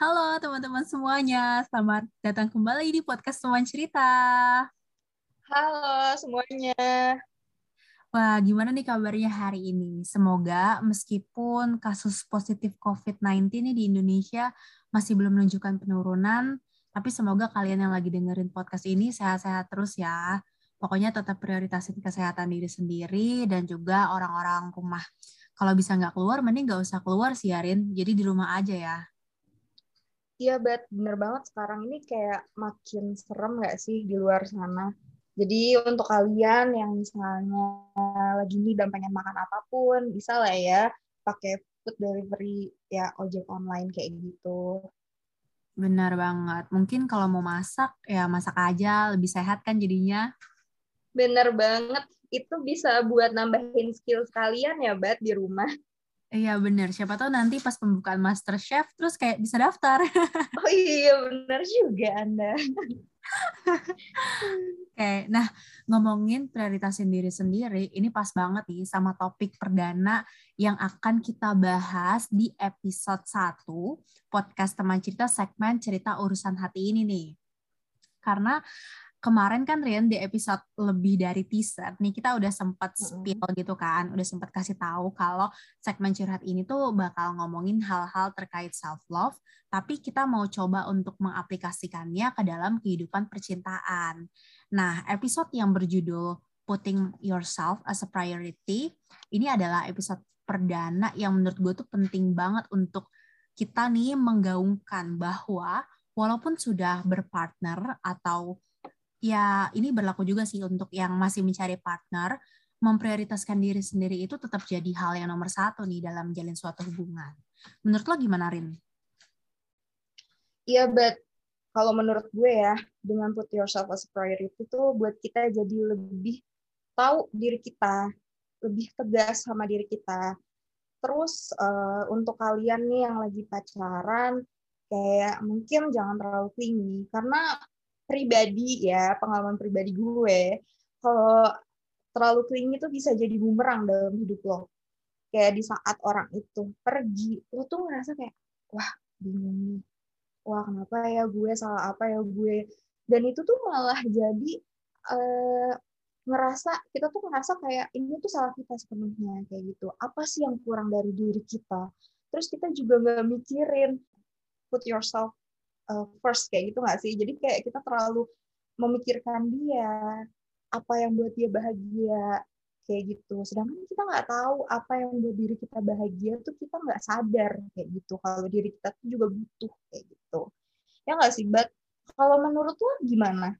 Halo teman-teman semuanya, selamat datang kembali di podcast Teman Cerita. Halo semuanya. Wah, gimana nih kabarnya hari ini? Semoga meskipun kasus positif COVID-19 ini di Indonesia masih belum menunjukkan penurunan, tapi semoga kalian yang lagi dengerin podcast ini sehat-sehat terus ya. Pokoknya tetap prioritasin kesehatan diri sendiri dan juga orang-orang rumah. Kalau bisa nggak keluar, mending nggak usah keluar sih, Arin. Jadi di rumah aja ya. Iya, Bet. Bener banget sekarang ini kayak makin serem nggak sih di luar sana jadi untuk kalian yang misalnya lagi nih dan pengen makan apa pun, bisa lah ya pakai food delivery ya ojek online kayak gitu. Benar banget. Mungkin kalau mau masak ya masak aja lebih sehat kan jadinya. Bener banget. Itu bisa buat nambahin skill kalian ya, Bat, di rumah. Iya bener, siapa tahu nanti pas pembukaan Master Chef terus kayak bisa daftar. oh iya bener juga Anda. Oke, nah ngomongin prioritas sendiri sendiri, ini pas banget nih sama topik perdana yang akan kita bahas di episode 1 podcast teman cerita segmen cerita urusan hati ini nih. Karena kemarin kan Rian di episode lebih dari teaser nih kita udah sempat spill gitu kan, udah sempat kasih tahu kalau segmen curhat ini tuh bakal ngomongin hal-hal terkait self love, tapi kita mau coba untuk mengaplikasikannya ke dalam kehidupan percintaan. Nah, episode yang berjudul Putting Yourself as a Priority ini adalah episode perdana yang menurut gue tuh penting banget untuk kita nih menggaungkan bahwa walaupun sudah berpartner atau ya ini berlaku juga sih untuk yang masih mencari partner, memprioritaskan diri sendiri itu tetap jadi hal yang nomor satu nih dalam menjalin suatu hubungan. Menurut lo gimana, Rin? Iya, but kalau menurut gue ya, dengan put yourself as a priority itu buat kita jadi lebih tahu diri kita, lebih tegas sama diri kita. Terus uh, untuk kalian nih yang lagi pacaran, kayak mungkin jangan terlalu tinggi karena pribadi ya pengalaman pribadi gue kalau terlalu clingy itu bisa jadi bumerang dalam hidup lo. Kayak di saat orang itu pergi lo tuh ngerasa kayak wah bingung wah kenapa ya gue salah apa ya gue? Dan itu tuh malah jadi uh, ngerasa kita tuh ngerasa kayak ini tuh salah kita sepenuhnya kayak gitu. Apa sih yang kurang dari diri kita? Terus kita juga nggak mikirin put yourself uh, first kayak gitu nggak sih? Jadi kayak kita terlalu memikirkan dia apa yang buat dia bahagia kayak gitu. Sedangkan kita nggak tahu apa yang buat diri kita bahagia tuh kita nggak sadar kayak gitu. Kalau diri kita tuh juga butuh kayak gitu. Ya nggak sih? Bat kalau menurut lo gimana?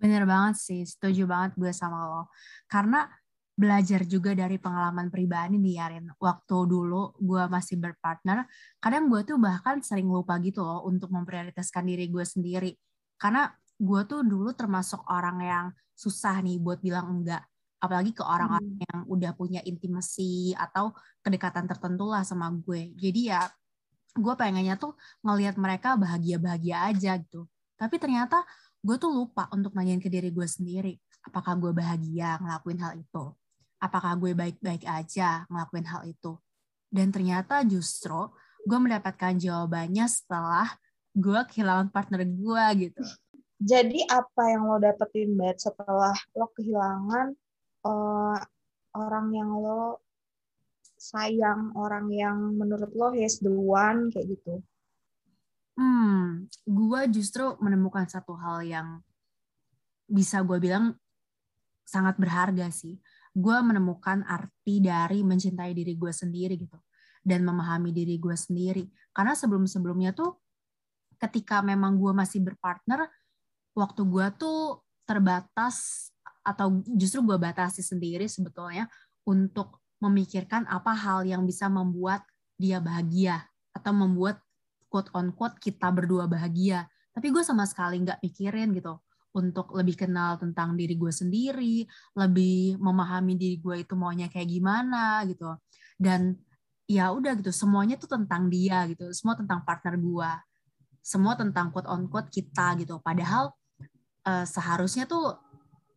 Bener banget sih, setuju banget gue sama lo. Karena belajar juga dari pengalaman pribadi nih Yarin. Waktu dulu gue masih berpartner, kadang gue tuh bahkan sering lupa gitu loh untuk memprioritaskan diri gue sendiri. Karena gue tuh dulu termasuk orang yang susah nih buat bilang enggak. Apalagi ke orang-orang hmm. yang udah punya intimasi atau kedekatan tertentu lah sama gue. Jadi ya gue pengennya tuh ngelihat mereka bahagia-bahagia aja gitu. Tapi ternyata gue tuh lupa untuk nanyain ke diri gue sendiri. Apakah gue bahagia ngelakuin hal itu? Apakah gue baik-baik aja ngelakuin hal itu. Dan ternyata justru gue mendapatkan jawabannya setelah gue kehilangan partner gue gitu. Jadi apa yang lo dapetin, Bet, setelah lo kehilangan uh, orang yang lo sayang, orang yang menurut lo he's the one, kayak gitu? Hmm, gue justru menemukan satu hal yang bisa gue bilang sangat berharga sih gue menemukan arti dari mencintai diri gue sendiri gitu dan memahami diri gue sendiri. Karena sebelum sebelumnya tuh ketika memang gue masih berpartner waktu gue tuh terbatas atau justru gue batasi sendiri sebetulnya untuk memikirkan apa hal yang bisa membuat dia bahagia atau membuat quote on quote kita berdua bahagia. Tapi gue sama sekali nggak pikirin gitu untuk lebih kenal tentang diri gue sendiri, lebih memahami diri gue itu maunya kayak gimana gitu. Dan ya udah gitu, semuanya tuh tentang dia gitu, semua tentang partner gue, semua tentang quote on quote kita gitu. Padahal uh, seharusnya tuh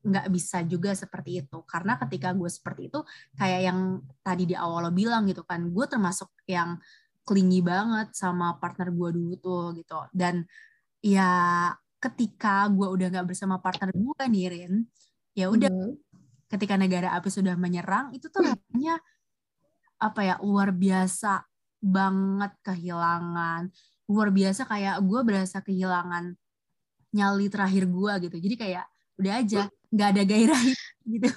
nggak bisa juga seperti itu karena ketika gue seperti itu kayak yang tadi di awal lo bilang gitu kan gue termasuk yang clingy banget sama partner gue dulu tuh gitu dan ya ketika gue udah nggak bersama partner gue nih Rin ya udah mm -hmm. ketika negara api sudah menyerang itu tuh rasanya apa ya luar biasa banget kehilangan. Luar biasa kayak gue berasa kehilangan nyali terakhir gue gitu. Jadi kayak udah aja nggak ada gairah gitu.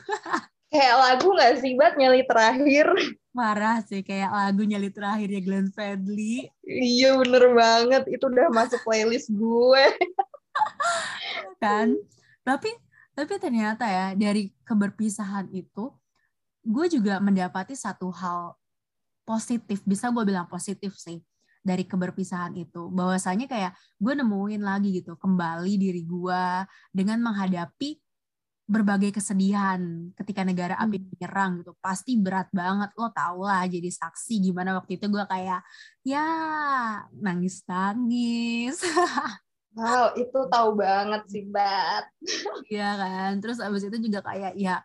Kayak lagu nggak sih buat nyali terakhir. Marah sih kayak lagu nyali terakhir ya Glenn Fredly. Iya bener banget. Itu udah masuk playlist gue kan? Tapi tapi ternyata ya dari keberpisahan itu gue juga mendapati satu hal positif. Bisa gue bilang positif sih dari keberpisahan itu. Bahwasanya kayak gue nemuin lagi gitu kembali diri gue dengan menghadapi berbagai kesedihan ketika negara api hmm. menyerang gitu. Pasti berat banget lo tau lah jadi saksi gimana waktu itu gue kayak ya nangis nangis wow itu tahu banget sih bat Iya kan? Terus abis itu juga kayak ya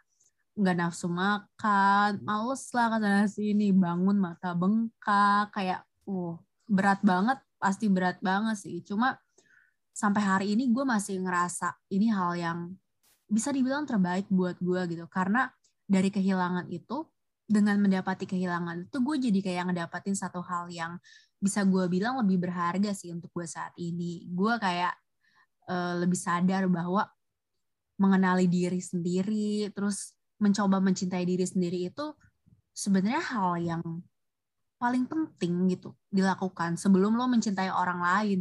nggak nafsu makan males lah kata sini bangun mata bengkak kayak uh berat banget pasti berat banget sih. Cuma sampai hari ini gue masih ngerasa ini hal yang bisa dibilang terbaik buat gue gitu. Karena dari kehilangan itu dengan mendapati kehilangan itu gue jadi kayak ngedapatin satu hal yang bisa gue bilang lebih berharga sih untuk gue saat ini. Gue kayak uh, lebih sadar bahwa mengenali diri sendiri terus mencoba mencintai diri sendiri itu sebenarnya hal yang paling penting gitu dilakukan sebelum lo mencintai orang lain.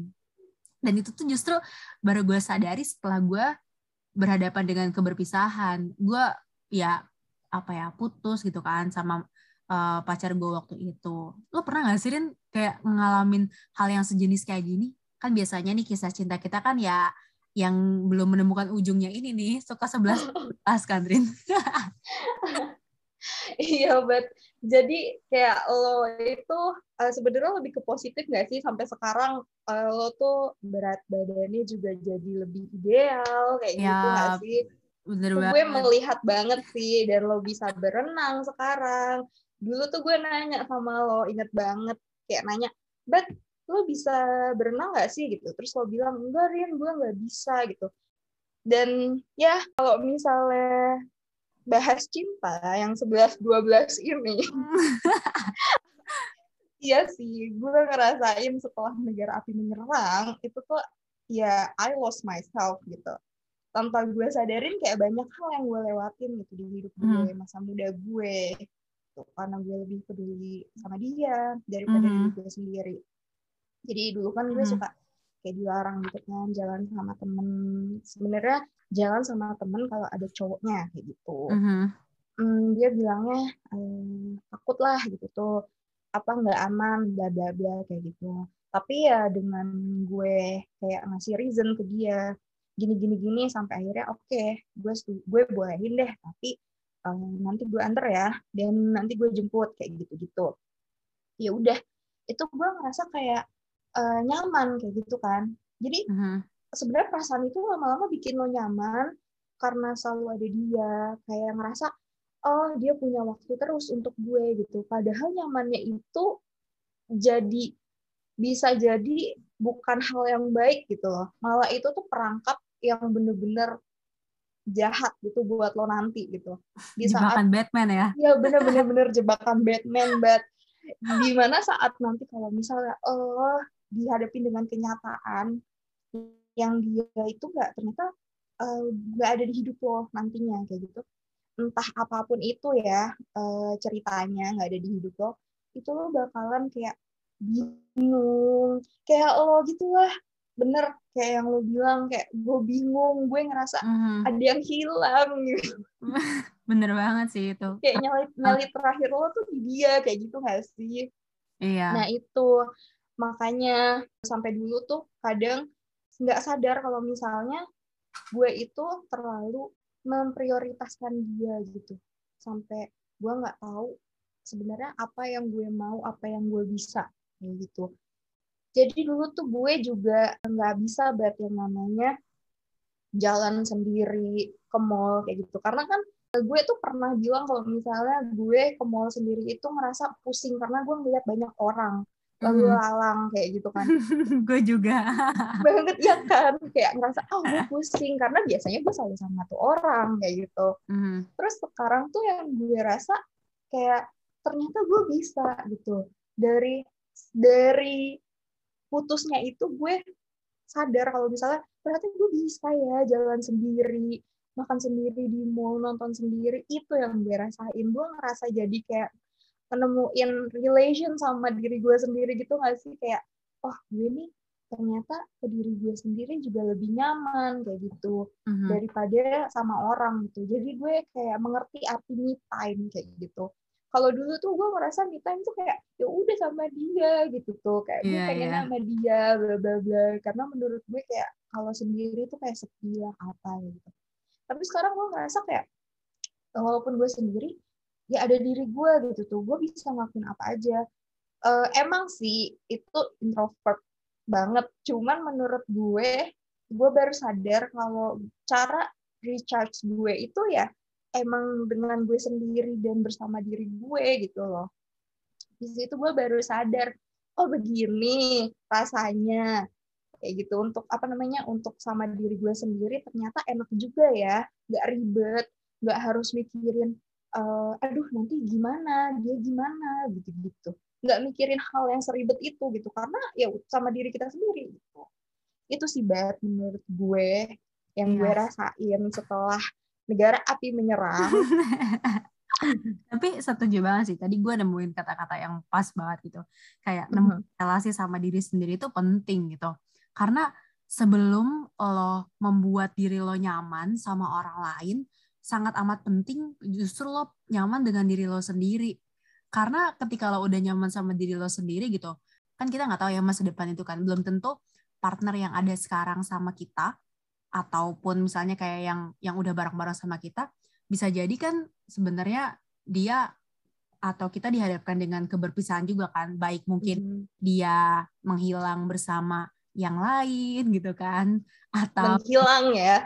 Dan itu tuh justru baru gue sadari setelah gue berhadapan dengan keberpisahan. Gue ya apa ya putus gitu kan sama uh, pacar gue waktu itu. Lo pernah gak sih Rin kayak ngalamin hal yang sejenis kayak gini? Kan biasanya nih kisah cinta kita kan ya yang belum menemukan ujungnya ini nih suka sebelas pas kan Rin? Iya bet. Jadi kayak lo itu uh, sebenarnya lebih ke positif nggak sih sampai sekarang? Uh, lo tuh berat badannya juga jadi lebih ideal kayak ya, gitu nggak sih bener tuh gue melihat banget sih dan lo bisa berenang sekarang dulu tuh gue nanya sama lo inget banget kayak nanya bet lo bisa berenang nggak sih gitu terus lo bilang enggak Rian gue nggak bisa gitu dan ya kalau misalnya bahas cinta yang 11 12 ini. iya sih, gue ngerasain setelah negara api menyerang itu tuh ya I lost myself gitu. Tanpa gue sadarin kayak banyak hal yang gue lewatin gitu di hidup gue, hmm. masa muda gue. Tuh, karena gue lebih peduli sama dia daripada hmm. diri gue sendiri. Jadi dulu kan gue hmm. suka kayak dilarang gitu kan jalan sama temen. Sebenarnya jalan sama temen kalau ada cowoknya kayak gitu mm-hmm. hmm, dia bilangnya ehm, takut lah gitu tuh apa nggak aman bla bla bla kayak gitu tapi ya dengan gue kayak ngasih reason ke dia gini gini gini sampai akhirnya oke okay, gue gue bolehin deh tapi um, nanti gue antar ya dan nanti gue jemput kayak gitu gitu ya udah itu gue ngerasa kayak uh, nyaman kayak gitu kan. Jadi uh -huh sebenarnya perasaan itu lama-lama bikin lo nyaman karena selalu ada dia kayak ngerasa oh dia punya waktu terus untuk gue gitu. Padahal nyamannya itu jadi bisa jadi bukan hal yang baik gitu loh. Malah itu tuh perangkap yang bener-bener jahat gitu buat lo nanti gitu. Di jebakan saat, Batman ya? Ya bener-bener bener jebakan Batman bat. Di mana saat nanti kalau misalnya oh dihadapin dengan kenyataan yang dia itu nggak ternyata eh, nggak uh, ada di hidup lo nantinya kayak gitu. Entah apa pun itu ya uh, ceritanya nggak ada di hidup lo itu lo bakalan kayak bingung. Kayak lo gitulah bener kayak yang lo bilang kayak gue bingung gue ngerasa uh-huh. ada yang hilang gitu. Bener banget sih itu. Kayak nyali nyali terakhir lo tuh di dia kayak gitu gak sih? Iya. Nah itu. Makanya sampai dulu tuh kadang nggak sadar kalau misalnya gue itu terlalu memprioritaskan dia gitu. Sampai gue nggak tahu sebenarnya apa yang gue mau apa yang gue bisa kayak gitu jadi dulu tuh gue juga nggak bisa buat yang namanya jalan sendiri ke mall kayak gitu. Karena kan gue tuh pernah bilang kalau misalnya gue ke mall sendiri itu ngerasa pusing karena gue ngeliat banyak orang lalu mm. lalang kayak gitu kan. Gue juga. Banget ya kan? Kayak ngerasa oh gue pusing. Karena biasanya gue selalu sama satu orang kayak gitu. Mm. terus sekarang tuh yang gue rasa kayak ternyata gue bisa gitu. Dari dari putusnya itu gue sadar kalau misalnya ternyata gue bisa ya jalan sendiri makan sendiri di mall nonton sendiri. Itu yang gue rasain. Gue ngerasa jadi kayak menemuin relation sama diri gue sendiri gitu gak sih? Kayak oh gue nih ternyata ke diri gue sendiri juga lebih nyaman kayak gitu mm-hmm. daripada sama orang gitu. Jadi gue kayak mengerti arti me time kayak gitu kalau dulu tuh gue merasa me time tuh kayak ya udah sama dia gitu tuh. Kayak gue yeah, pengen yeah. sama dia bla bla bla. Karena menurut gue kayak kalau sendiri tuh kayak sepi lah apa gitu. Tapi sekarang gue ngerasa kayak walaupun gue sendiri ya ada diri gue gitu tuh. Gue bisa ngelakuin apa aja. Uh, emang sih itu introvert banget. Cuman menurut gue gue baru sadar kalau cara recharge gue itu ya emang dengan gue sendiri dan bersama diri gue gitu loh. Di situ gue baru sadar oh begini rasanya. Kayak gitu untuk apa namanya untuk sama diri gue sendiri ternyata enak juga ya. Nggak ribet nggak harus mikirin uh, aduh nanti gimana? Dia gimana? Gitu gitu nggak mikirin hal yang seribet itu gitu karena ya sama diri kita sendiri gitu. Itu sih bat menurut gue yang yes. gue rasain setelah negara api menyerang tapi setuju banget sih tadi gue nemuin kata-kata yang pas banget gitu kayak mm -hmm. relasi sama diri sendiri itu penting gitu karena sebelum lo membuat diri lo nyaman sama orang lain, sangat amat penting justru lo nyaman dengan diri lo sendiri. Karena ketika lo udah nyaman sama diri lo sendiri gitu, kan kita nggak tahu ya masa depan itu kan belum tentu partner yang ada sekarang sama kita ataupun misalnya kayak yang yang udah bareng-bareng sama kita bisa jadi kan sebenarnya dia atau kita dihadapkan dengan keberpisahan juga kan. Baik mungkin mm. dia menghilang bersama yang lain gitu kan atau menghilang ya.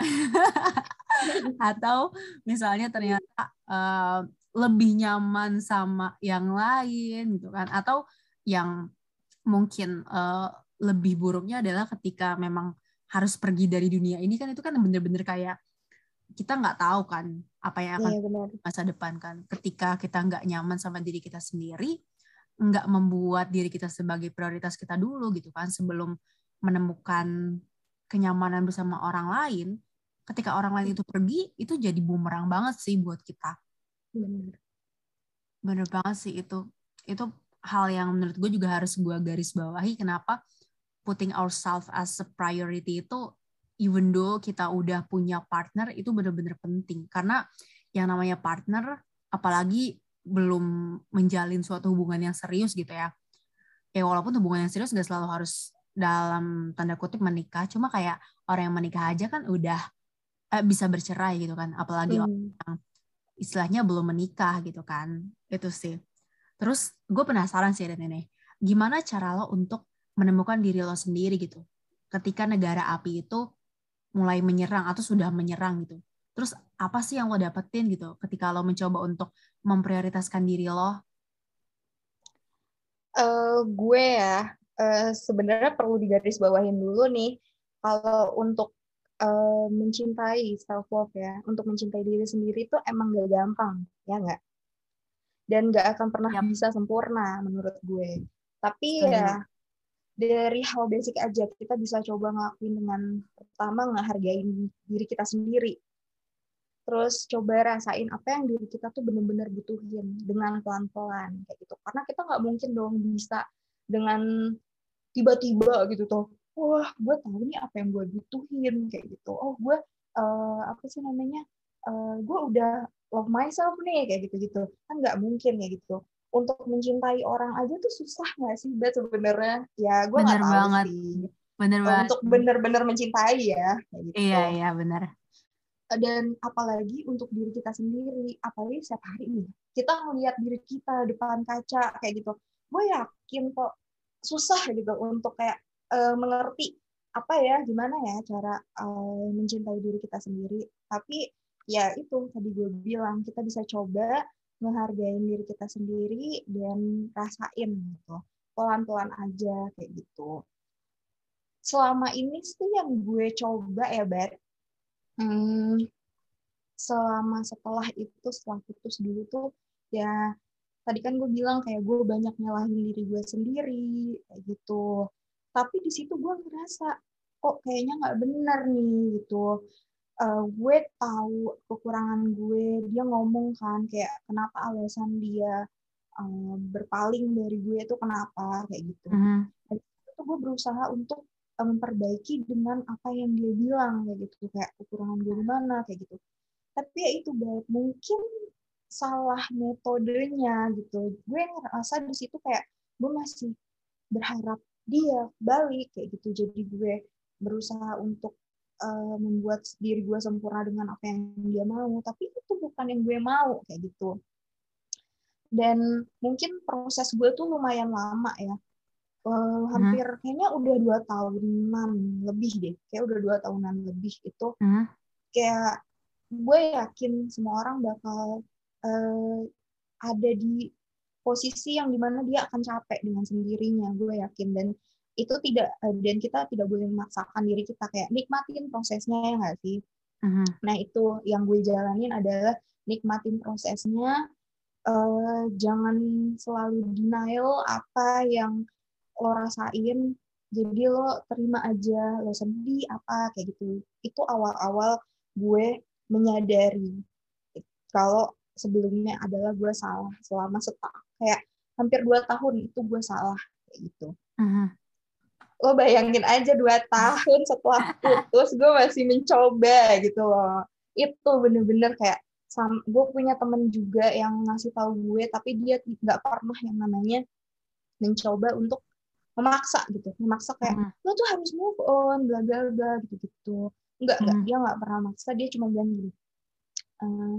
atau misalnya ternyata uh, lebih nyaman sama yang lain gitu kan. Atau yang mungkin uh, lebih buruknya adalah ketika memang harus pergi dari dunia ini kan itu kan bener-bener kayak kita nggak tahu kan apa yang akan iya, masa depan kan ketika kita nggak nyaman sama diri kita sendiri nggak membuat diri kita sebagai prioritas kita dulu gitu kan sebelum menemukan kenyamanan bersama orang lain, ketika orang lain itu pergi, itu jadi bumerang banget sih buat kita. Bener. Bener banget sih itu. Itu hal yang menurut gue juga harus gue garis bawahi. Kenapa putting ourselves as a priority itu, even though kita udah punya partner, itu bener-bener penting. Karena yang namanya partner, apalagi belum menjalin suatu hubungan yang serius gitu ya. Ya walaupun hubungan yang serius gak selalu harus dalam tanda kutip menikah cuma kayak orang yang menikah aja kan udah eh, bisa bercerai gitu kan apalagi hmm. orang yang istilahnya belum menikah gitu kan itu sih terus gue penasaran sih dan ini gimana cara lo untuk menemukan diri lo sendiri gitu ketika negara api itu mulai menyerang atau sudah menyerang gitu terus apa sih yang lo dapetin gitu ketika lo mencoba untuk memprioritaskan diri lo uh, gue ya uh, sebenarnya perlu digarisbawahin dulu nih kalau untuk uh, mencintai self love ya, untuk mencintai diri sendiri itu emang gak gampang, ya nggak? Dan gak akan pernah yep. bisa sempurna menurut gue. Tapi Setuju. ya dari hal basic aja kita bisa coba ngelakuin dengan pertama ngehargain diri kita sendiri. Terus coba rasain apa yang diri kita tuh bener-bener butuhin dengan pelan-pelan kayak gitu. Karena kita nggak mungkin dong bisa dengan tiba-tiba gitu tuh wah gue tahu nih apa yang gue butuhin kayak gitu oh gue uh, apa sih namanya uh, gue udah love myself nih kayak gitu gitu kan nggak mungkin ya gitu untuk mencintai orang aja tuh susah nggak sih? Bet sebenarnya. Ya gue nggak tahu banget. sih. Bener banget. untuk bener-bener mencintai ya gitu. Iya iya benar dan apalagi untuk diri kita sendiri apalagi setiap hari nih. Kita melihat diri kita depan kaca kayak gitu. Gue yakin kok susah gitu untuk kayak uh, mengerti apa ya gimana ya cara uh, mencintai diri kita sendiri. Tapi ya itu tadi gue bilang kita bisa coba menghargai diri kita sendiri dan rasain gitu pelan-pelan aja kayak gitu. Selama ini sih yang gue coba ya Bet hmm, selama setelah itu setelah putus dulu tuh ya tadi kan gue bilang kayak gue banyak nyalahin diri gue sendiri kayak gitu. Tapi di situ gue ngerasa kok kayaknya nggak benar nih gitu uh, gue tahu kekurangan gue. Dia ngomong kan kayak kenapa alasan dia uh, berpaling dari gue itu kenapa? Kayak gitu. -huh. itu gue berusaha untuk uh, memperbaiki dengan apa yang dia bilang kayak gitu. Kayak kekurangan gue di mana? Kayak gitu. Tapi ya itu baik mungkin salah metodenya gitu. Gue ngerasa di situ kayak gue masih berharap dia balik kayak gitu. Jadi gue berusaha untuk uh, membuat diri gue sempurna dengan apa yang dia mau tapi itu bukan yang gue mau kayak gitu dan mungkin proses gue tuh lumayan lama ya uh, hampir hmm. kayaknya udah dua tahunan lebih deh kayak udah dua tahunan lebih itu hmm. kayak gue yakin semua orang bakal uh, ada di posisi yang di mana dia akan capek dengan sendirinya gue yakin dan itu tidak eh, dan kita tidak boleh memaksakan diri kita kayak nikmatin prosesnya ya nggak sih? Uh-huh. nah itu yang gue jalanin adalah nikmatin prosesnya uh, jangan selalu denial apa yang lo rasain jadi lo terima aja lo sedih apa kayak gitu. Itu awal-awal gue menyadari kalau sebelumnya adalah gue salah selama setahun kayak hampir dua tahun itu gue salah kayak gitu. Uh-huh lo bayangin aja dua tahun setelah putus gue masih mencoba gitu loh. Itu bener-bener kayak gue punya temen juga yang ngasih tahu gue tapi dia nggak pernah yang namanya mencoba untuk memaksa gitu. Memaksa kayak hmm. lo tuh harus move on bla bla bla gitu gitu nggak nggak. Hmm. dia nggak pernah maksa dia cuma bilang gini uh,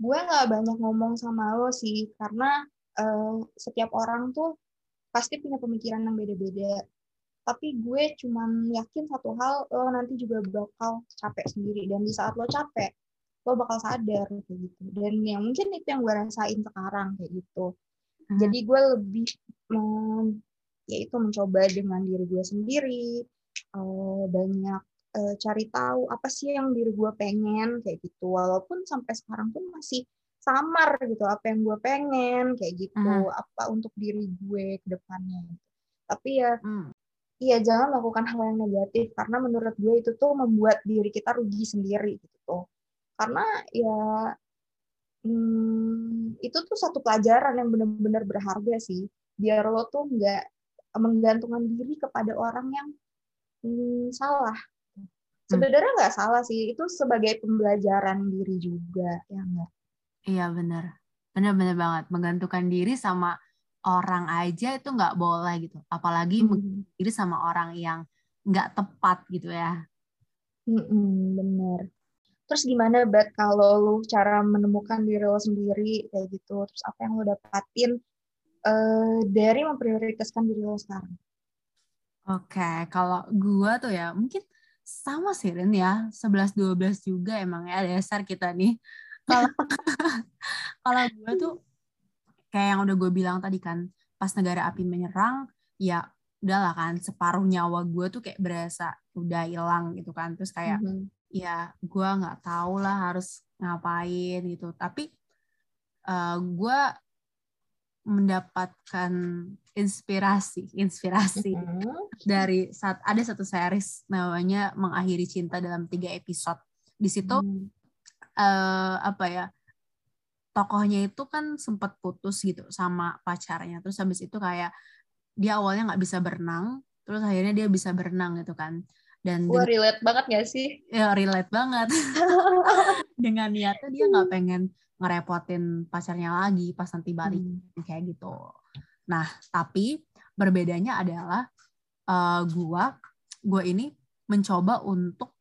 gue nggak banyak ngomong sama lo sih karena uh, setiap orang tuh pasti punya pemikiran yang beda-beda tapi gue cuman yakin satu hal lo nanti juga bakal capek sendiri. Dan di saat lo capek lo bakal sadar kayak gitu. Dan yang mungkin itu yang gue rasain sekarang kayak gitu. Hmm. jadi gue lebih um, ya itu mencoba dengan diri gue sendiri uh, banyak uh, cari tahu apa sih yang diri gue pengen kayak gitu. Walaupun sampai sekarang pun masih samar gitu apa yang gue pengen kayak gitu. Hmm. apa untuk diri gue ke depannya. Tapi ya hmm iya jangan lakukan hal yang negatif karena menurut gue itu tuh membuat diri kita rugi sendiri gitu karena ya hmm, itu tuh satu pelajaran yang benar-benar berharga sih. Biar lo tuh nggak menggantungkan diri kepada orang yang hmm, salah. Hmm. sebenarnya nggak salah sih itu sebagai pembelajaran diri juga ya iya benar benar-benar banget. Menggantungkan diri sama orang aja itu nggak boleh gitu. Apalagi hmm. diri sama orang yang nggak tepat gitu ya. Hmm, bener. Terus gimana bat kalau lu cara menemukan diri lo sendiri kayak gitu? Terus apa yang lo dapatin uh, dari memprioritaskan diri lo sekarang? Oke okay. kalau gua tuh ya mungkin sama sih Rin ya. 11-12 juga emang ya dasar kita nih. Kalau kalau gue tuh kayak yang udah gue bilang tadi kan pas negara api menyerang ya udahlah kan separuh nyawa gue tuh kayak berasa udah hilang gitu kan terus kayak mm -hmm. ya gue nggak tahu lah harus ngapain gitu tapi uh, gue mendapatkan inspirasi inspirasi mm -hmm. dari saat ada satu series namanya mengakhiri cinta dalam tiga episode di situ mm -hmm. uh, apa ya tokohnya itu kan sempat putus gitu sama pacarnya terus habis itu kayak dia awalnya nggak bisa berenang terus akhirnya dia bisa berenang gitu kan dan Wah, relate banget gak sih? Ya, relate banget. dengan niatnya dia nggak pengen ngerepotin pacarnya lagi pas nanti balik hmm. kayak gitu. Nah, tapi berbedanya adalah uh, gua gua ini mencoba untuk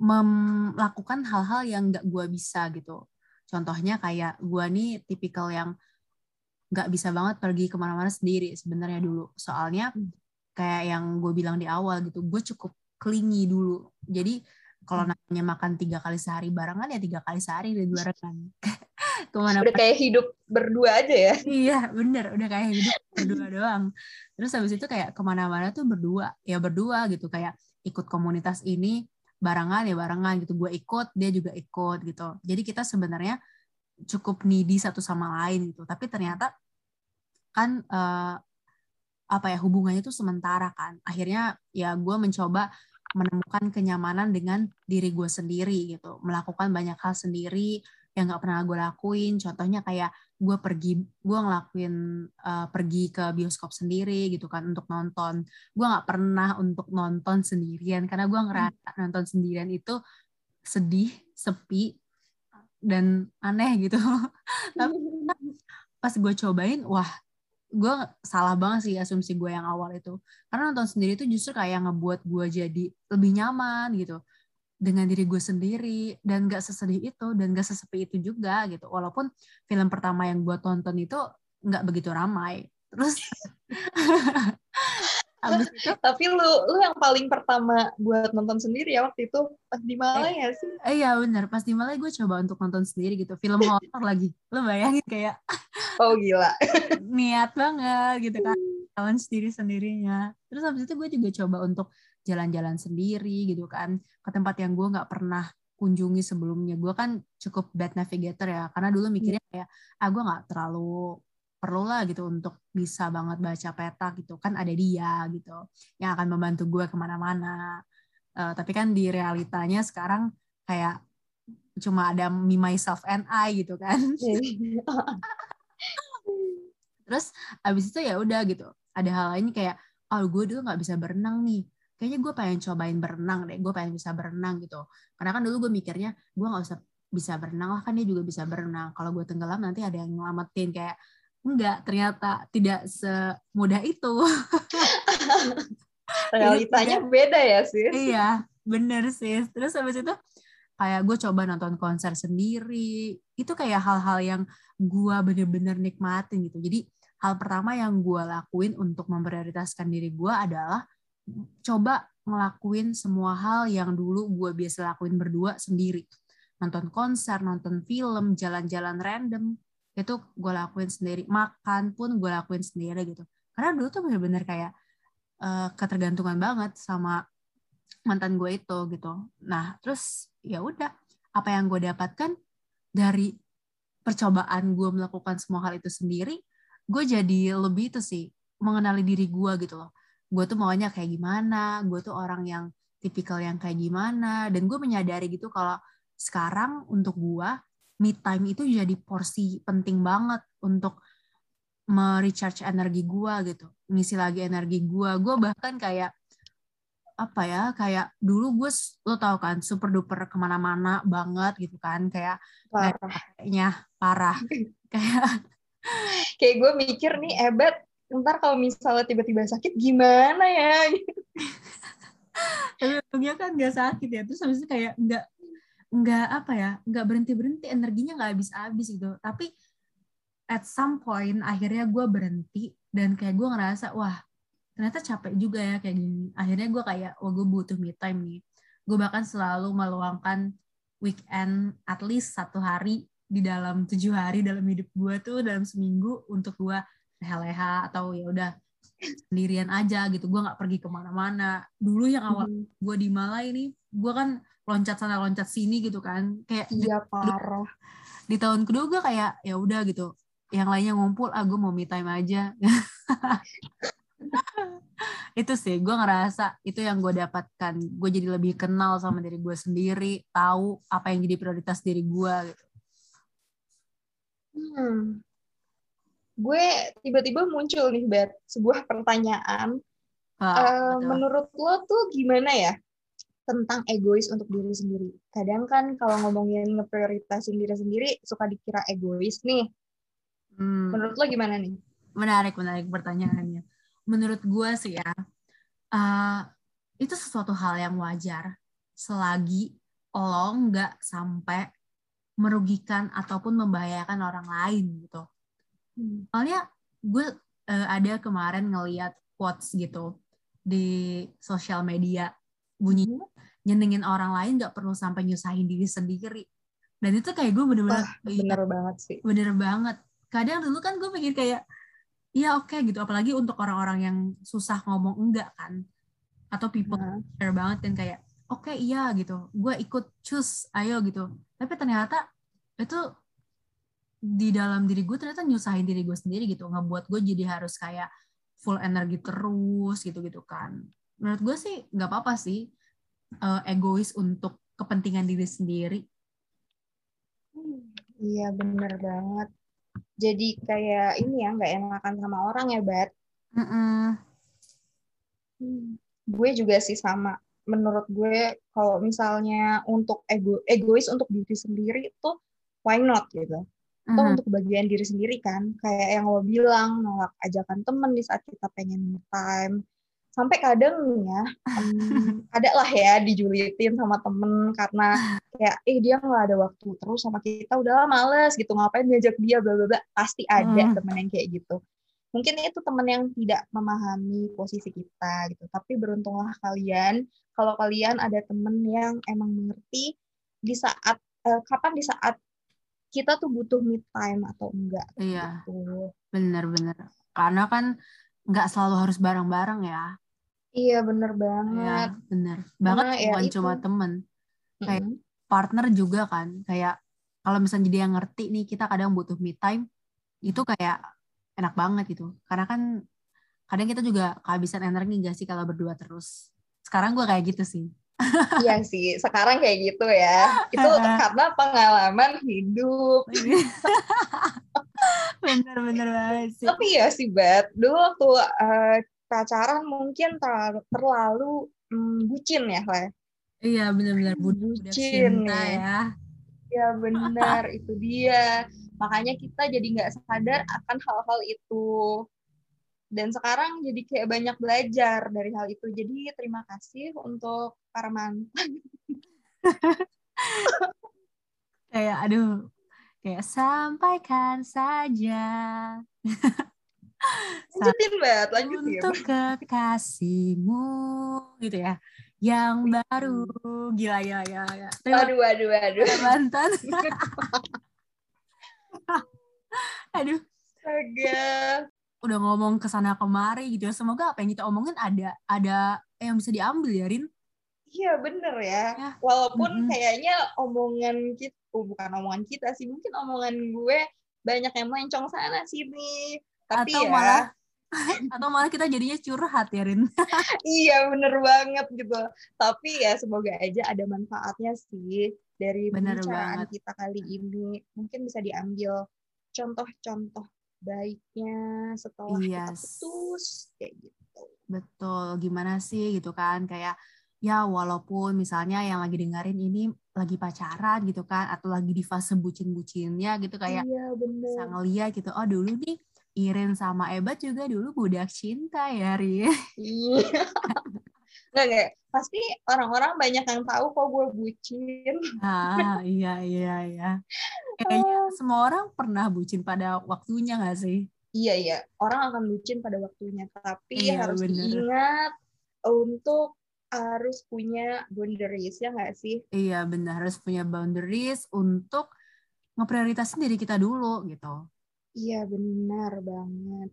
melakukan hal-hal yang nggak gua bisa gitu. Contohnya kayak gue nih tipikal yang nggak bisa banget pergi ke mana-mana sendiri sebenarnya dulu. Soalnya hmm. kayak yang gue bilang di awal gitu, gue cukup klingi dulu. Jadi kalau hmm. namanya makan tiga kali sehari barengan ya tiga kali sehari di barengan. ke mana udah kayak hidup berdua aja ya iya bener udah kayak hidup berdua doang terus habis itu kayak ke mana-mana tuh berdua ya berdua gitu kayak ikut komunitas ini barengan ya barengan gitu. Gue ikut dia juga ikut gitu. Jadi kita sebenarnya cukup needy satu sama lain gitu. Tapi ternyata kan uh, apa ya hubungannya itu sementara kan. Akhirnya ya gue mencoba menemukan kenyamanan dengan diri gue sendiri gitu. Melakukan banyak hal sendiri yang nggak pernah gue lakuin. Contohnya kayak gue pergi gue ngelakuin uh, pergi ke bioskop sendiri gitu kan untuk nonton. Gue nggak pernah untuk nonton sendirian karena gue ngerasa hmm. nonton sendirian itu sedih sepi dan aneh gitu. Tapi pas gue cobain wah gue salah banget sih asumsi gue yang awal itu. Karena nonton sendiri itu justru kayak ngebuat gue jadi lebih nyaman gitu dengan diri gue sendiri dan gak sesedih itu dan gak sesepi itu juga gitu walaupun film pertama yang gue tonton itu nggak begitu ramai terus Abis itu, tapi lu lu yang paling pertama buat nonton sendiri ya waktu itu pas di Malai ya sih? Eh, iya benar, pas di Malai gue coba untuk nonton sendiri gitu, film horor lagi. Lu bayangin kayak Oh gila. niat banget gitu kan, jalan sendiri sendirinya. Terus habis itu gue juga coba untuk jalan-jalan sendiri gitu kan, ke tempat yang gue nggak pernah kunjungi sebelumnya. Gue kan cukup bad navigator ya, karena dulu mikirnya kayak ah gue nggak terlalu perlu lah gitu untuk bisa banget baca peta gitu. Kan ada dia gitu yang akan membantu gue ke mana-mana. Uh, tapi kan di realitanya sekarang kayak cuma ada me myself and I gitu kan. Terus abis itu ya udah gitu. Ada hal lain kayak oh gue dulu nggak bisa berenang nih kayaknya gue pengen cobain berenang deh gue pengen bisa berenang gitu. Karena kan dulu gue mikirnya gue nggak usah bisa berenang lah kan dia juga bisa berenang. Kalau gue tenggelam nanti ada yang nyelamatin kayak enggak ternyata tidak semudah itu. Realitanya beda ya sih iya bener sih terus habis itu kayak gue coba nonton konser sendiri. Itu kayak hal-hal yang gue bener-bener nikmatin gitu. Jadi hal pertama yang gue lakuin untuk memprioritaskan diri gue adalah coba ngelakuin semua hal yang dulu gue biasa lakuin berdua sendiri. Nonton konser nonton film jalan-jalan random itu gue lakuin sendiri. Makan pun gue lakuin sendiri gitu. Karena dulu tuh bener-bener kayak uh, ketergantungan banget sama mantan gue itu gitu. Nah terus ya udah apa yang gue dapatkan dari percobaan gue melakukan semua hal itu sendiri gue jadi lebih itu sih mengenali diri gue gitu loh gue tuh maunya kayak gimana gue tuh orang yang tipikal yang kayak gimana dan gue menyadari gitu kalau sekarang untuk gue me time itu jadi porsi penting banget untuk merecharge energi gue gitu ngisi lagi energi gue gue bahkan kayak apa ya kayak dulu gue lo tau kan super duper ke mana-mana banget gitu kan kayak kayaknya parah. Kayak kayak gue mikir nih ebet ntar kalau misalnya tiba-tiba sakit gimana ya? Tapi untungnya kan gak sakit ya. Terus habis itu kayak nggak nggak apa ya nggak berhenti berhenti energinya nggak habis habis gitu. Tapi at some point akhirnya gue berhenti dan kayak gue ngerasa wah ternyata capek juga ya kayak gini. Akhirnya gue kayak wah gue butuh me time nih. Gue bahkan selalu meluangkan weekend at least satu hari di dalam tujuh hari dalam hidup gue tuh dalam seminggu untuk gue leha-leha atau ya udah sendirian aja gitu. Gue nggak pergi ke mana-mana. Dulu yang awal hmm. gue di Malai ini gue kan loncat sana loncat sini gitu kan. Kayak iya parah. di tahun kedua gue kayak ya udah gitu. Yang lainnya ngumpul ah gue mau me time aja. Itu sih gue ngerasa itu yang gue dapatkan. Gue jadi lebih kenal sama diri gue sendiri tahu apa yang jadi prioritas diri gue gitu. Hmm. Gue tiba-tiba muncul nih bet sebuah pertanyaan uh, menurut lo tuh gimana ya tentang egois untuk diri sendiri. Kadang kan kalau ngomongin ngeprioritasin diri sendiri suka dikira egois nih. Hmm. Menurut lo gimana nih? Menarik, menarik pertanyaannya. Menurut gue sih ya, uh, itu sesuatu hal yang wajar selagi lo nggak sampai merugikan ataupun membahayakan orang lain gitu. Hmm. Soalnya gue uh, ada kemarin ngeliat quotes gitu di sosial media. Bunyi hmm nyenengin orang lain nggak perlu sampai nyusahin diri sendiri. Dan itu kayak gue bener-bener Wah, bener banget sih. Bener banget. Kadang dulu kan gue pikir kayak iya oke okay, gitu. Apalagi untuk orang-orang yang susah ngomong enggak kan. Atau people Nah. care banget dan kayak oke iya gitu. Gue ikut choose ayo gitu. Tapi ternyata itu di dalam diri gue ternyata nyusahin diri gue sendiri gitu ngebuat gue jadi harus kayak full energi terus gitu gitu kan menurut gue sih nggak apa-apa sih uh, egois untuk kepentingan diri sendiri Iya bener banget. Jadi kayak ini ya nggak enakan sama orang ya, Bat. Mm-mm. Hmm. Gue juga sih sama. Menurut gue kalau misalnya untuk ego egois untuk diri sendiri itu why not gitu. Atau Mhm. untuk kebahagiaan diri sendiri kan. Kayak yang lo bilang nolak ajakan temen di saat kita pengen me time. Sampai kadang ya, em, ada lah ya dijulitin sama temen karena kayak eh dia nggak ada waktu terus sama kita udahlah males gitu ngapain ngajak dia bla bla bla pasti ada Hmm. temen yang kayak gitu mungkin itu temen yang tidak memahami posisi kita gitu tapi beruntunglah kalian kalau kalian ada temen yang emang mengerti di saat eh, kapan di saat kita tuh butuh me time atau enggak Iya, gitu bener-bener. Karena kan nggak selalu harus bareng-bareng ya. iya bener Iya, banget bener. Banget Karena ya bukan itu. cuma temen. kayak- Mm-mm. Partner juga kan. Kayak kalau misalnya dia ngerti nih kita kadang butuh me time, itu kayak enak banget gitu. Karena kan kadang kita juga kehabisan energi gak sih kalau berdua terus. Sekarang gue kayak gitu sih. Iya sih sekarang kayak gitu ya itu karena pengalaman hidup Bener-bener banget sih. Tapi ya sih, Bet. Dulu waktu eh, pacaran mungkin terlalu, terlalu mm, bucin ya, Le. Iya, bener-bener Bucin cinta ya. Ya benar, itu dia. Makanya kita jadi nggak sadar akan hal-hal itu. Dan sekarang jadi kayak banyak belajar dari hal itu. Jadi terima kasih untuk para mantan. Kayak aduh, kayak sampaikan saja. Lanjutin, Bet. Lanjutin. untuk kekasihmu gitu ya yang baru gila ya ya ya terima Aduh, aduh, aduh. mantan aduh Astaga. Udah ngomong ke sana kemari gitu ya semoga apa yang kita omongin ada ada yang bisa diambil ya Rin Iya bener ya. Ya. Walaupun Mm-mm. kayaknya omongan kita, oh, bukan omongan kita sih, mungkin omongan gue banyak yang melencong sana sini. Tapi Atau ya, malah- atau malah kita jadinya curhat ya Rin iya bener banget gitu. Tapi ya semoga aja ada manfaatnya sih dari Bener pembicaraan banget. kita kali ini. Mungkin bisa diambil contoh-contoh baiknya setelah kita Yes. putus kayak gitu. betul gimana sih gitu kan kayak ya walaupun misalnya yang lagi dengerin ini lagi pacaran gitu kan atau lagi di fase bucin-bucinnya gitu kayak iya bisa bener. ngeliat gitu oh dulu nih Irin sama Ebat juga dulu budak cinta ya Rin Iya. Nggak, nggak. Pasti orang-orang banyak yang tahu kok gue bucin. ah iya iya iya kayaknya semua orang pernah bucin pada waktunya gak sih Iya, iya. Orang akan bucin pada waktunya. Tapi Iya, harus bener. diingat untuk harus punya boundaries, ya nggak sih? iya benar harus punya boundaries untuk ngeprioritasin diri kita dulu gitu Iya, benar banget.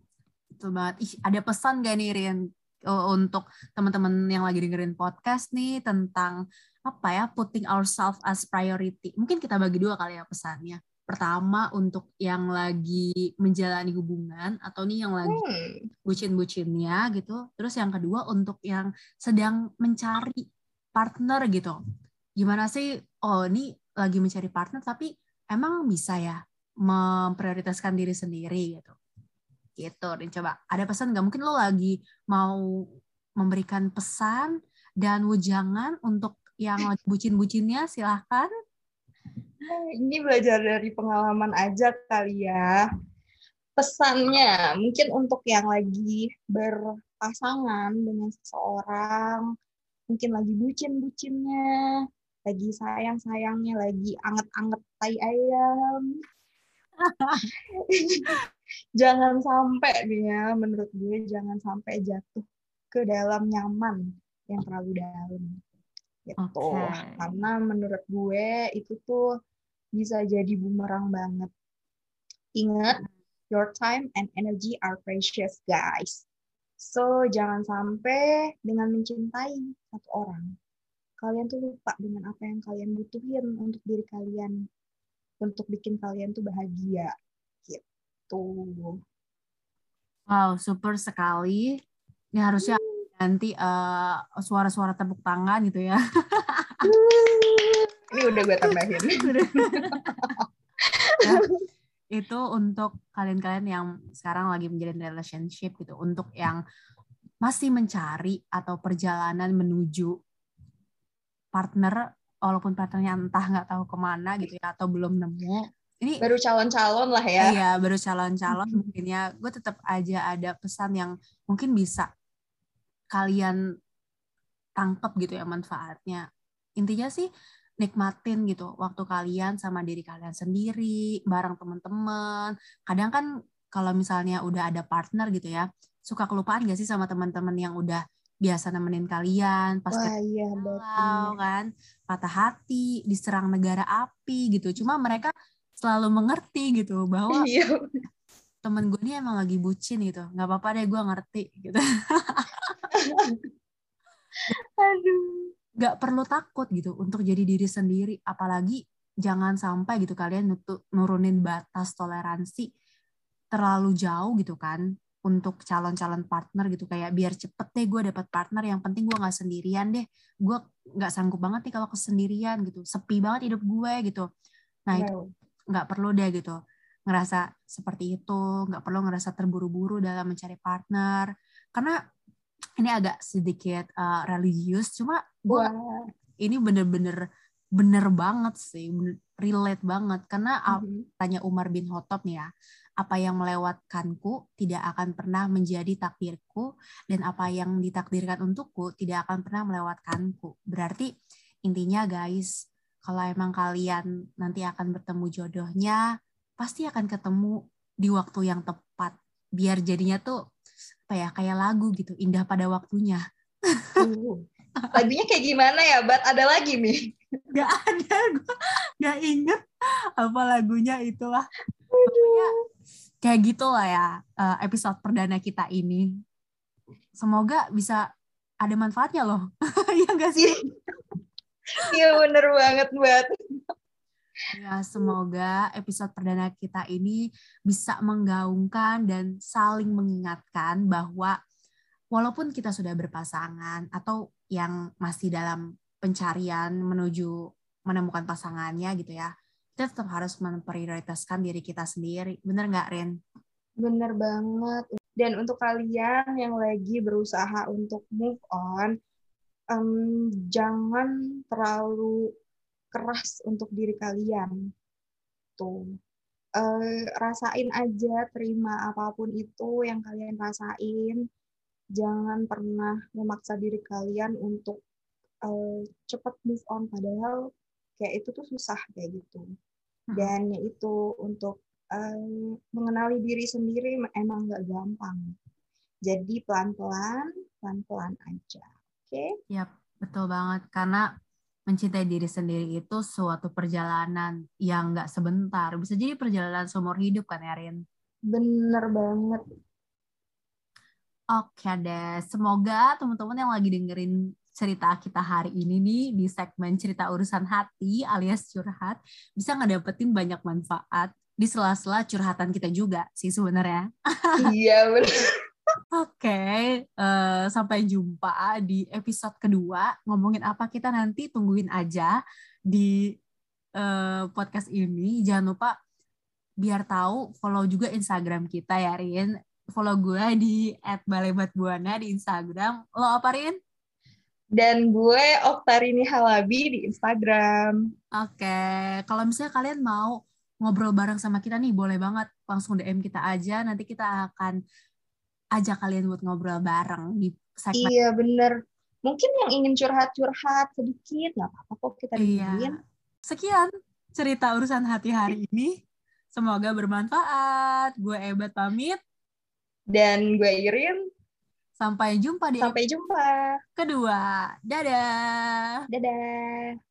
Betul banget. Ih, ada pesan gak nih eh, untuk teman-teman yang lagi dengerin podcast nih tentang apa ya putting ourselves as priority. Mungkin kita bagi dua kali ya pesannya. Pertama untuk yang lagi menjalani hubungan atau nih yang lagi Hmm, bucin-bucinnya gitu. Terus yang kedua untuk yang sedang mencari partner gitu. Gimana sih? Oh, ini lagi mencari partner tapi emang bisa ya memprioritaskan diri sendiri gitu. Gitu, dan coba ada pesan nggak? Mungkin lo lagi mau memberikan pesan dan wujangan untuk yang bucin-bucinnya silahkan. ini belajar dari pengalaman aja kali ya. Pesannya mungkin untuk yang lagi berpasangan dengan seseorang, mungkin lagi bucin-bucinnya, lagi sayang-sayangnya, lagi anget-anget tai ayam. jangan sampai nih ya, menurut gue jangan sampai jatuh ke dalam nyaman yang terlalu dalam. Gitu. Oke. Karena menurut gue itu tuh bisa jadi bumerang banget. Ingat, your time and energy are precious, guys. So, jangan sampai dengan mencintai satu orang, kalian tuh lupa dengan apa yang kalian butuhin untuk diri kalian, untuk bikin kalian tuh bahagia. Gitu. Wow, super sekali. Ini harusnya hmm. nanti uh, suara-suara tepuk tangan gitu ya. Ini udah gue tambahin. ya, itu untuk kalian-kalian yang sekarang lagi menjalin relationship gitu, untuk yang masih mencari atau perjalanan menuju partner, walaupun partnernya entah nggak tahu ke mana gitu ya, atau belum nemu. Ini baru calon-calon lah ya. Iya, baru calon-calon mungkin ya. Gue tetap aja ada pesan yang mungkin bisa kalian tangkep gitu ya manfaatnya. Intinya sih nikmatin gitu waktu kalian sama diri kalian sendiri bareng teman-teman kadang kan kalau misalnya udah ada partner gitu ya suka kelupaan gak sih sama teman-teman yang udah biasa nemenin kalian pas Wah, iya, kan patah hati diserang negara api gitu cuma mereka selalu mengerti gitu bahwa iya. temen gue ini emang lagi bucin gitu. Nggak apa-apa deh gue ngerti gitu. Aduh. Nggak perlu takut gitu untuk jadi diri sendiri. Apalagi jangan sampai gitu kalian nurunin batas toleransi terlalu jauh gitu kan untuk calon-calon partner gitu. Kayak biar cepet deh gue dapat partner yang penting gue nggak sendirian deh. Gue nggak sanggup banget nih kalau kesendirian gitu. Sepi banget hidup gue gitu. Nah itu nggak perlu deh gitu ngerasa seperti itu nggak perlu ngerasa terburu-buru dalam mencari partner. Karena ini agak sedikit uh, religius cuma gue ini bener-bener bener banget sih bener, relate banget. Karena mm-hmm. tanya Umar bin Khattab nih ya apa yang melewatkanku tidak akan pernah menjadi takdirku dan apa yang ditakdirkan untukku tidak akan pernah melewatkanku. Berarti intinya guys kalau emang kalian nanti akan bertemu jodohnya pasti akan ketemu di waktu yang tepat. Biar jadinya tuh apa ya kayak lagu gitu indah pada waktunya. Uh, lagunya kayak gimana ya bat? Ada lagi nih Gak ada gue nggak inget apa lagunya itulah. Pokoknya kayak gitulah ya eh, episode perdana kita ini. Semoga bisa ada manfaatnya loh. Ya gak sih iya bener banget buat Ya, semoga episode perdana kita ini bisa menggaungkan dan saling mengingatkan bahwa walaupun kita sudah berpasangan atau yang masih dalam pencarian menuju menemukan pasangannya gitu ya, kita tetap harus memprioritaskan diri kita sendiri. Bener nggak, Rin? Bener banget. Dan untuk kalian yang lagi berusaha untuk move on, um, jangan terlalu keras untuk diri kalian. Tuh. Uh, rasain aja, terima apa pun itu yang kalian rasain. Jangan pernah memaksa diri kalian untuk uh, cepat move on, padahal kayak itu tuh susah kayak gitu. Hmm. Dan itu untuk uh, mengenali diri sendiri emang nggak gampang. Jadi pelan-pelan, pelan-pelan aja. Oke? Okay? Yap, betul banget. Karena mencintai diri sendiri itu suatu perjalanan yang nggak sebentar. Bisa jadi perjalanan seumur hidup kan, Erin? Bener banget. Oke deh, semoga teman-teman yang lagi dengerin cerita kita hari ini nih di segmen cerita urusan hati alias curhat bisa ngedapetin banyak manfaat di sela-sela curhatan kita juga sih sebenarnya. Iya benar. Oke, okay, uh, eh, sampai jumpa di episode kedua. Ngomongin apa kita nanti tungguin aja di uh, podcast ini. Jangan lupa biar tahu follow juga Instagram kita ya Rin. Follow gue di @balebatbuana di Instagram. Lo apa Rin? Dan gue Oktarini Halabi di Instagram. Oke, okay. kalau misalnya kalian mau ngobrol bareng sama kita nih, boleh banget langsung DM kita aja. Nanti kita akan ajak kalian buat ngobrol bareng di segmen. Iya bener. Mungkin yang ingin curhat-curhat sedikit, nggak apa-apa kok kita iya. dengerin. Iya. Sekian cerita urusan hati hari ini. Semoga bermanfaat. Gue Ebat pamit. Dan gue Irin. Sampai jumpa di Sampai jumpa. Kedua. Dadah. Dadah.